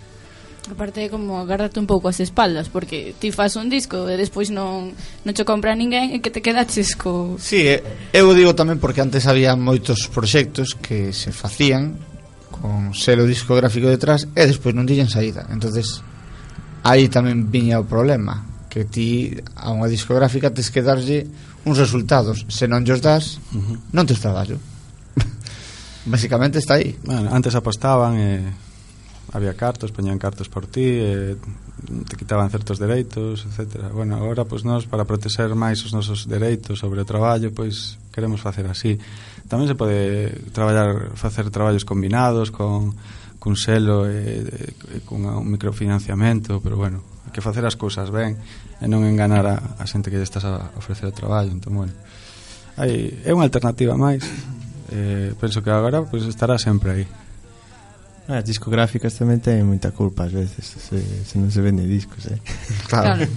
Aparte como agárrate un pouco as espaldas Porque ti faz un disco e despois non, non che compra ninguén E que te quedaches co... Sí, eu digo tamén porque antes había moitos proxectos que se facían Con selo discográfico detrás E despois non tiñan saída entonces aí tamén viña o problema Que ti a unha discográfica tes que darlle uns resultados, se non os das, uh -huh. non tes traballo. (laughs) Básicamente está aí. Bueno, antes apostaban e había cartos, poñían cartos por ti, e te quitaban certos dereitos, etc. Bueno, agora pois nós para proteger máis os nosos dereitos sobre o traballo, pois queremos facer así. Tamén se pode traballar facer traballos combinados con cun selo e, e cun un microfinanciamento, pero bueno, hai que facer as cousas ben e non enganar a, a xente que lle estás a ofrecer o traballo, entón bueno. Hai, é unha alternativa máis. Eh, penso que agora pois pues, estará sempre aí. Ah, as discográficas tamén teñen moita culpa ás veces, se, se non se vende discos, eh. (laughs) Claro. claro.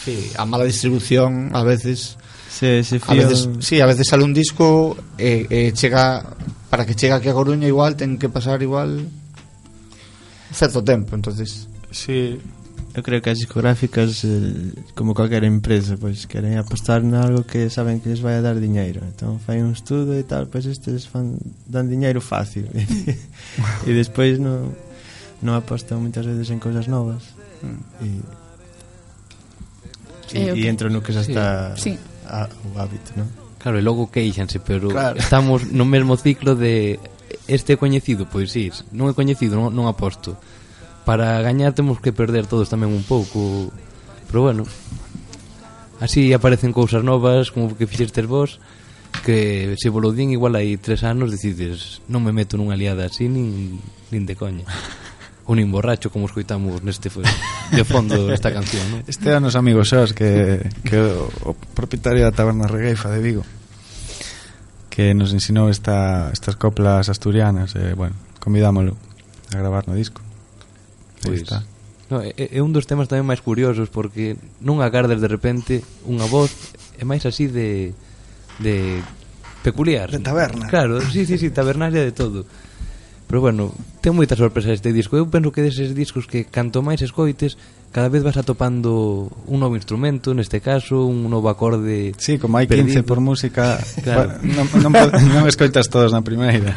sí, a mala distribución a veces se, se fío... a veces, sí, a veces sale un disco e eh, eh, chega para que chegue aquí a Coruña igual ten que pasar igual certo tempo, entonces. Sí, eu creo que as discográficas eh, como calquera empresa pois queren apostar en algo que saben que les vai a dar diñeiro entón fai un estudo e tal pois estes fan, dan diñeiro fácil (laughs) e despois non non apostan moitas veces en cousas novas mm. eh, e e, eh, okay. entro no que xa está sí. a, o hábito non? Claro, e logo queixanse, pero claro. estamos no mesmo ciclo de este é coñecido, pois si, non é coñecido, non, non aposto. Para gañar temos que perder todos tamén un pouco, pero bueno. Así aparecen cousas novas, como que fixestes vos, que se volo din igual hai tres anos decides non me meto nunha liada así nin, nin de coña (laughs) ou nin borracho como escoitamos neste foi, de fondo esta canción non? este ano os amigos xos que, que o, o propietario da taberna Regueifa de Vigo que nos ensinou esta, estas coplas asturianas e, eh, bueno, convidámoslo a gravar no disco. Pois, está. No, é, é un dos temas tamén máis curiosos porque non agardes de repente unha voz é máis así de de peculiar. De taberna. Claro, sí, sí, sí, tabernaria de todo. Pero bueno, ten moitas sorpresas este disco. Eu penso que deses discos que canto máis escoites cada vez vas atopando un novo instrumento, neste caso, un novo acorde. Sí, como hai 15 perdido. por música, (laughs) claro. non, non, (laughs) non escoitas todos na primeira.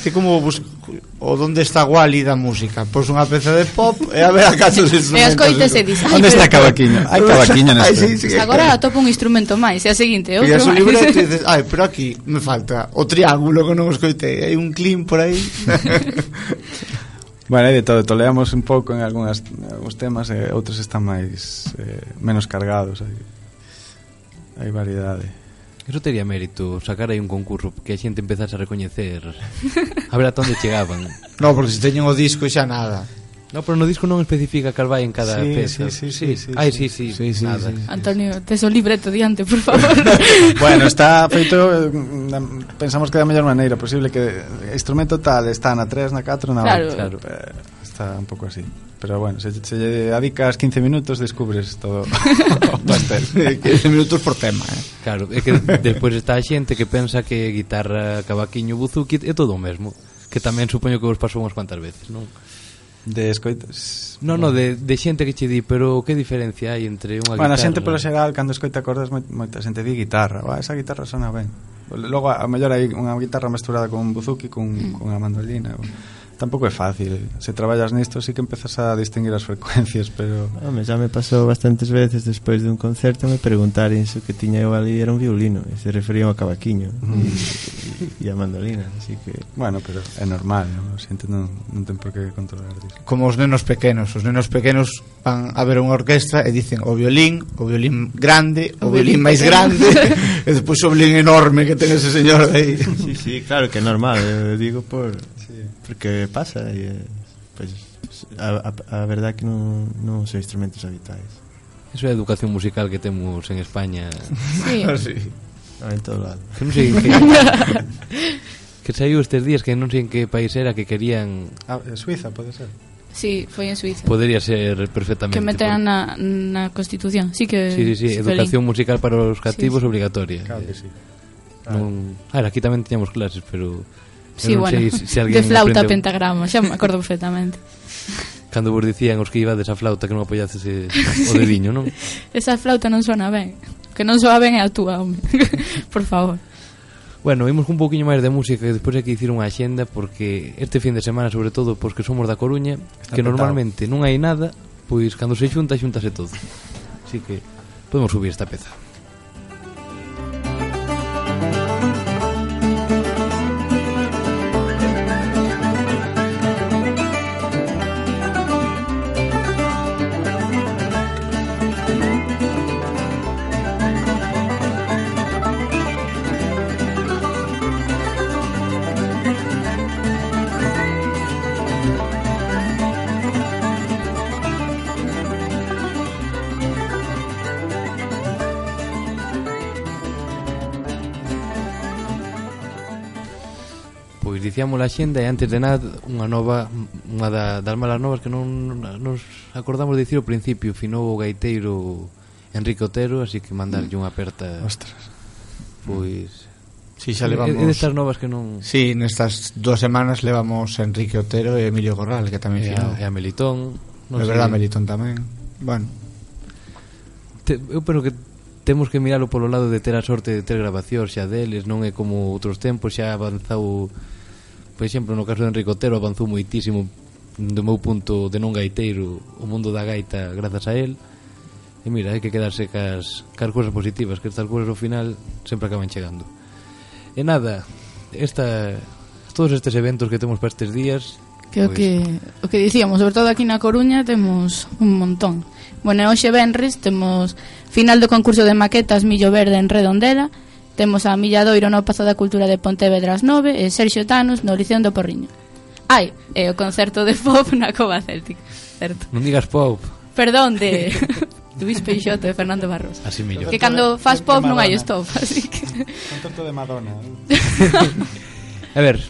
É como bus... o donde está Wally da música. Pois unha peza de pop e a ver a caso os instrumentos. E escoitas e dis, onde está Cavaquiño? Hai Cavaquiño neste. Sí, sí, agora atopo un instrumento máis, e a seguinte, outro. E o libro dices, ai, pero aquí me falta o triángulo que non escoitei, hai un clean por aí. (laughs) Bueno, hai de todo, toleamos un pouco en algunhas algúns temas e eh, outros están máis eh, menos cargados. Hai, hai variedade. Eso tería mérito, sacar aí un concurso que a xente empezase a recoñecer a ver a onde chegaban. No, porque se teñen o disco xa nada. No, pero no disco non especifica cal vai en cada sí, peza. Sí, sí, sí, sí, sí, Ai, sí, sí, sí, sí, nada. sí, sí. Antonio, tes o libreto diante, por favor. (laughs) bueno, está feito (laughs) pensamos que da mellor maneira posible que instrumento tal está na 3, na 4, na 8. Claro. claro. Eh, está un pouco así. Pero bueno, se, se dedicas 15 minutos descubres todo o (laughs) pastel. 15 minutos por tema, eh. Claro, é que despois está a xente que pensa que guitarra, cavaquiño, buzuki é todo o mesmo, que tamén supoño que vos pasou unhas cuantas veces, non? De escoitas? No, no, de, de xente que che di, pero que diferencia hai entre unha bueno, guitarra? Bueno, xente polo xeral, cando escoita cordas, moita xente di guitarra, va, esa guitarra sona ben. Logo, a mellor hai unha guitarra mesturada con un buzuki, con, mm. con a mandolina. Ou... Tampouco é fácil. Se traballas nisto, sí que empezas a distinguir as frecuencias, pero... Home, xa me pasou bastantes veces despois dun concerto me preguntaren se o que tiña eu ali era un violino, e se referían ao cavaquiño mm. e, e, a mandolina, así que... Bueno, pero é normal, non? Xente non, non ten por que controlar disto. Como os nenos pequenos, os nenos pequenos van a ver unha orquestra e dicen o violín, o violín grande, o, o violín, violín máis grande, (laughs) e despois o violín enorme que ten ese señor aí. Sí, sí, claro que é normal, eu digo por... Sí. Porque pasa eh, e, pois, a, a, a verdad que non, non son instrumentos habituais Eso é a educación musical que temos en España Sí, (laughs) ah, sí. No, en todo lado Que non sei que, (laughs) que saiu estes días que non sei en que país era que querían ah, Suiza, pode ser Sí, foi en Suiza. Podería ser perfectamente. Que meteran por... Pois. na, na Constitución. Sí que Sí, sí, sí, educación musical para os cativos sí, sí. obligatoria. Claro que sí. Ah. Non, a ver, aquí tamén tiñamos clases, pero Sí, non bueno, sei se alguén de flauta aprende... pentagrama, xa me acordo perfectamente. (laughs) Cando vos dicían os que ibades a flauta que non apoiases eh, o dediño, non? (laughs) Esa flauta non sona ben. Que non soa ben é a túa, home. (laughs) Por favor. Bueno, vimos un pouquiño máis de música e despois hai que dicir unha axenda porque este fin de semana, sobre todo, pois que somos da Coruña, Está que petado. normalmente non hai nada, pois cando se xunta, xuntase todo. Así que podemos subir esta peza. chequeamos a xenda e antes de nada unha nova unha da, das malas novas que non nos acordamos de dicir ao principio finou o gaiteiro Enrique Otero así que mandarlle unha aperta ostras pois Si, xa levamos... É destas novas que non... Si, sí, nestas dúas semanas levamos a Enrique Otero e Emilio Corral, que tamén Finou, a, e a Melitón. Non é verdad, Melitón tamén. Bueno. Te, eu penso que temos que miralo polo lado de ter a sorte de ter grabacións xa deles, non é como outros tempos, xa avanzou por exemplo, no caso de Enrique Otero avanzou moitísimo do meu punto de non gaiteiro o mundo da gaita grazas a él e mira, hai que quedarse cas, cas cousas positivas que estas cousas ao final sempre acaban chegando e nada esta, todos estes eventos que temos para estes días Creo pois... que o que dicíamos, sobre todo aquí na Coruña temos un montón. Bueno, hoxe Benres temos final do concurso de maquetas Millo Verde en Redondela, Temos a Milladoiro no Pazo da Cultura de Pontevedra ás 9 e Sergio Tanos no Liceo do Porriño. Ai, e o concerto de pop na Cova Celtic, certo? Non digas pop. Perdón, de (laughs) Luis Peixoto e Fernando Barros. Así mellor. Que cando faz pop non hai stop, así que... Concerto de Madonna. Eh. (laughs) a ver,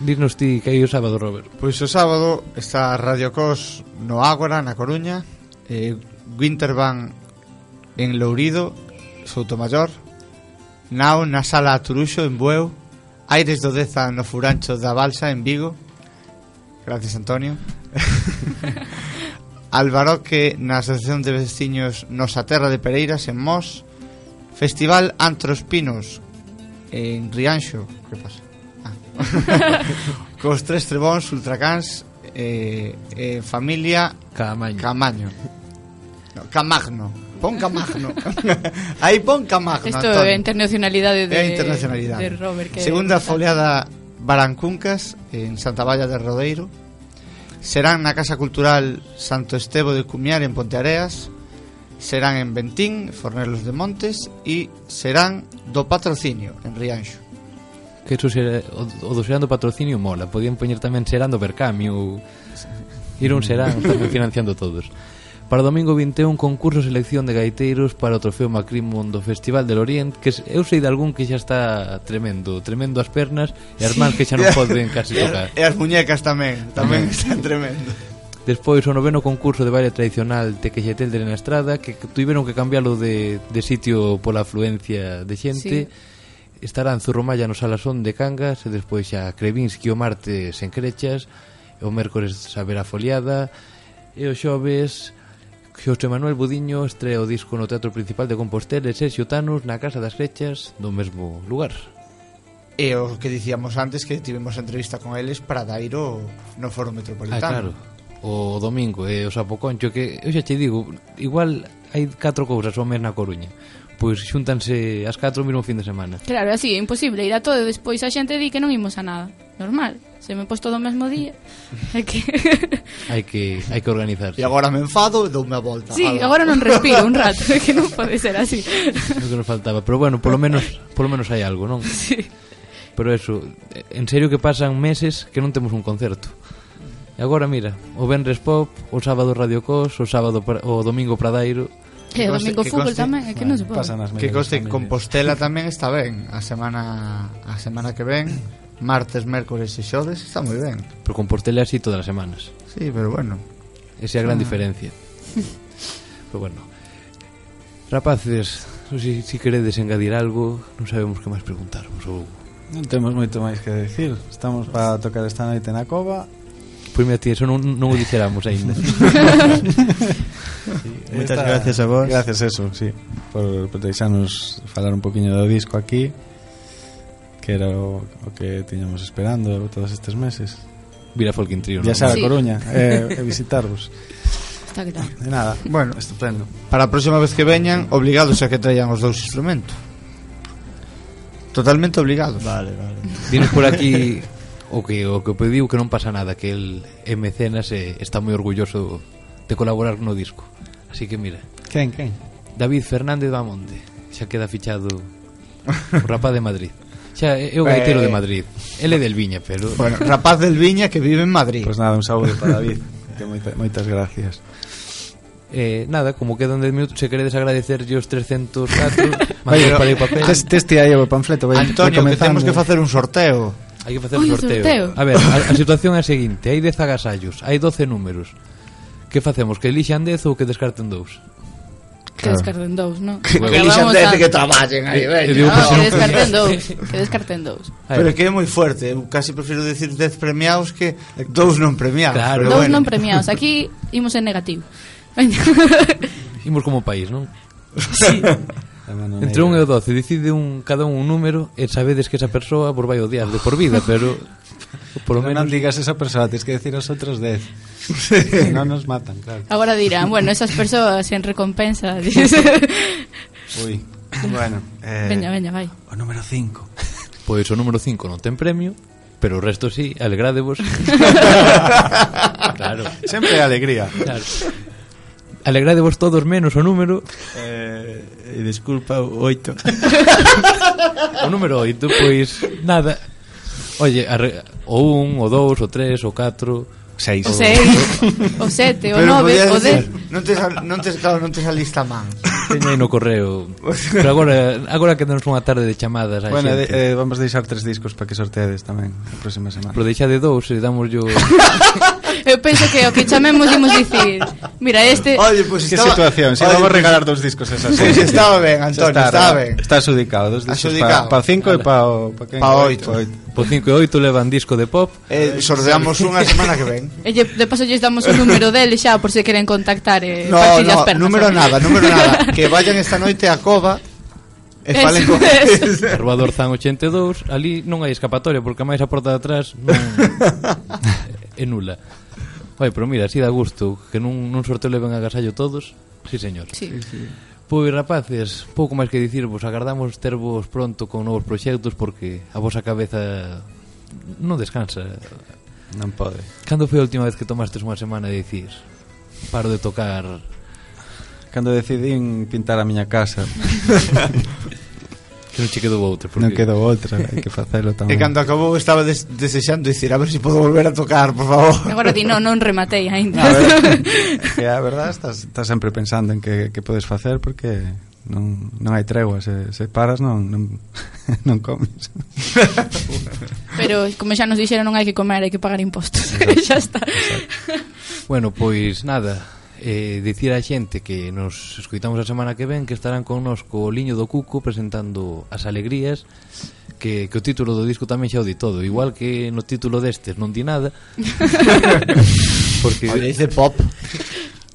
Dinos ti que hai o sábado, Robert Pois o sábado está Radio Cos no Ágora, na Coruña eh, Winterban en Lourido, Soutomayor Nao na sala Turuxo en Bueu, Aires do Deza no Furancho da Balsa en Vigo. Gracias, Antonio. (laughs) Albaroque na Asociación de Veciños Nosa Terra de Pereiras en Mos. Festival Antros Pinos en Rianxo, que pasa? Ah. (laughs) Cos tres trebóns, ultracans, eh, eh, familia... Camaño. Camaño. No, Camagno. Ponca Magno. (laughs) aí Ponca Magno. Isto é internacionalidade de, é internacionalidade. de Robert. Que Segunda foliada Barancuncas en Santa Valla de Rodeiro. Serán na Casa Cultural Santo Estevo de Cumiar en Ponteareas. Serán en Bentín, Fornelos de Montes e serán do Patrocinio en Rianxo. Que eso será, o, o do serán do patrocinio mola Podían poñer tamén serán do Bercami ou Ir un serán, están financiando todos Para o domingo 21, concurso selección de gaiteiros para o Trofeo Macrimon do Festival del Oriente, que eu sei de algún que xa está tremendo, tremendo as pernas e as mans que xa non (laughs) poden casi tocar. E as muñecas tamén, tamén están tremendo. Despois o noveno concurso de baile tradicional de Quexetel de na Estrada, que tiveron que cambiarlo de, de sitio pola afluencia de xente. Sí estarán Zurromalla no Salasón de Cangas e despois xa Krevinsky o martes en Crechas e o mércores Sabera Foliada e o xoves Xosé Manuel Budiño estrea o disco no Teatro Principal de Compostela e Sergio Tanus na Casa das Crechas do mesmo lugar. E o que dicíamos antes que tivemos entrevista con eles para Dairo no Foro Metropolitano. Ah, claro. O domingo e o Sapoconcho que eu xa te digo, igual hai catro cousas ao mes na Coruña pois xúntanse as 4 o mesmo fin de semana. Claro, así, é imposible ir a todo e despois a xente di que non imos a nada. Normal, se me pos todo o mesmo día. (laughs) É que (laughs) hai que hai que organizarse. E agora me enfado e doume a volta. Sí, Ala. agora non respiro un rato, (laughs) é que non pode ser así. Non que nos faltaba, pero bueno, polo menos polo menos hai algo, non? Sí. Pero eso, en serio que pasan meses que non temos un concerto. E agora mira, o Benres Pop, o sábado Radio Cos, o sábado o domingo Pradairo, E o domingo fútbol coste, tamén, é que non se pode. Que coste Compostela eh. tamén está ben a semana a semana que ven, martes, mércores e xoves, está moi ben. Pero Compostela así todas as semanas. Sí, pero bueno. Esa é a gran ah. diferencia. (laughs) pero bueno. Rapaces, non sei se si queredes engadir algo, non sabemos que máis preguntarvos ou Non temos moito máis que decir Estamos para tocar esta noite na cova Pois mira, ti, eso non, non o dixeramos aínda (laughs) sí, Muchas esta, gracias a vos. Gracias eso, sí Por, por deixarnos falar un poquinho do disco aquí Que era o, o que tiñamos esperando todos estes meses. Vira Folkin Trio Viaxar a sí. Coruña (laughs) eh, E visitarvos. Está claro De nada, bueno, estupendo. Para a próxima vez que veñan, obligados a que traigan os dous instrumentos. Totalmente obligados. Vale, vale. Dinos por aquí o que o que pediu que non pasa nada, que el é mecenas e eh, está moi orgulloso de colaborar no disco. Así que mira. Quen, quen? David Fernández Bamonte. Xa queda fichado o rapaz de Madrid. Xa é o gaitero de eh, Madrid. Ele é del Viña, pero bueno, rapaz del Viña que vive en Madrid. Pois pues nada, un saúdo para David. (laughs) que moita, moitas gracias. Eh, nada, como quedan 10 minutos Se queredes agradecer os 300 datos (laughs) Mandar para o papel Teste aí o panfleto vai, Antonio, vai que temos que facer un sorteo Hai que facer un sorteo. sorteo A ver, a, a situación é a seguinte Hai 10 agasallos, hai 12 números Que facemos? Que elixan 10 ou que descarten dous? Que descarten dous, non? Que, que Pero lixan dez a- que traballen aí, veña. digo, pues, que descarten dous. Que descarten dous. Pero é que é moi fuerte, eu casi prefiro decir 10 premiados que dous non premiados. Claro. Pero Dous bueno. non premiados. Aquí imos en negativo. Veña. (laughs) Imos como país, non? (laughs) Entre un e o doce Decide un, cada un un número E sabedes que esa persoa Por vai odiar de por vida (laughs) Pero Por lo menos non digas esa persoa, tens que decir os outros 10. non nos matan, claro. Agora dirán, bueno, esas persoas en recompensa. (laughs) Uy. bueno. Eh, veña, veña, vai. O número 5. Pois o número 5 non ten premio, pero o resto sí, alegrádevos. (laughs) claro. Sempre alegría. Claro. Alegradevos todos menos o número eh, Disculpa, o oito (laughs) O número oito, pois Nada, Oye, arre, o un, o dous, o tres, o catro... Seis. O seis, o sete, o Pero nove, o dez... Non tes, non tes, claro, non tes a a man. Teñei no correo. Pero agora, agora que temos unha tarde de chamadas a Bueno, de, eh, vamos deixar tres discos para que sorteades tamén a próxima semana. Pero deixa de dous e damos yo... (laughs) Eu penso que o que chamemos imos dicir Mira, este... Oye, pues Que estaba... situación, si Oye, vamos a pues- regalar dos discos esas Pues estaba ben, Antonio, estaba ben. Está adxudicado, dos discos Adxudicado. para pa cinco e para pa, pa, pa oito. oito. Por 8 levan disco de pop. Eh, sorteamos unha semana que ven. (laughs) E de paso lles damos o número dele xa por se queren contactar e eh, no, partillas no, pernas. número ¿sabes? nada, número nada. (laughs) Que vayan esta noite a Cova E falen con Salvador (laughs) Zan 82 Ali non hai escapatoria Porque máis a porta de atrás non... é nula Oi, pero mira, así dá gusto Que nun, nun sorteo leven a gasallo todos sí, señor sí. sí, sí. Pois rapaces, pouco máis que dicirvos. Agardamos tervos pronto con novos proxectos Porque a vosa cabeza non descansa. Non pode. Cando foi a última vez que tomastes unha semana de dicir Paro de tocar Cando decidín pintar a miña casa. (laughs) Que non che quedou outra porque... Non quedou outra, hai que facelo (laughs) tamén. E cando acabou estaba des desexando dicir A ver se si podo volver a tocar, por favor (laughs) Agora ti non, non rematei ainda A ver, (laughs) que a verdad estás, estás sempre pensando en que, que podes facer Porque non, non hai tregua se, se paras non, non, non comes. Pero como xa nos dixeron non hai que comer hai que pagar impostos. Xa está. Exacto. bueno, pois nada eh, dicir a xente que nos escoitamos a semana que ven que estarán connosco o Liño do Cuco presentando as alegrías que, que o título do disco tamén xa o di todo. Igual que no título destes non di nada. (laughs) Porque Oye, dice pop.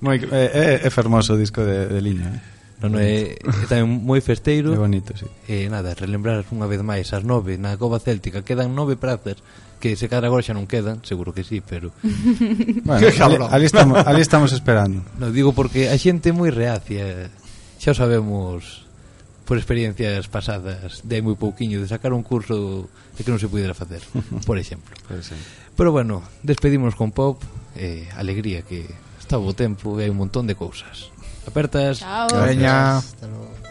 Moi, é, é, é fermoso o disco de, de Liño eh? Non, non, é, é tamén moi festeiro. É bonito, sí. E nada, relembrar unha vez máis As nove na Cova Céltica. Quedan nove prazas que se cadra agora xa non quedan, seguro que sí, pero (laughs) bueno, ali, ali, estamos, ali estamos esperando. No digo porque a xente é moi reacia. Xa sabemos por experiencias pasadas de moi pouquiño de sacar un curso de que non se pudera facer, (laughs) por exemplo. Pues, sí. Pero bueno, despedimos con pop, eh, alegría que está bo tempo e hai un montón de cousas. Apertas. Chao. Veña. Hasta logo.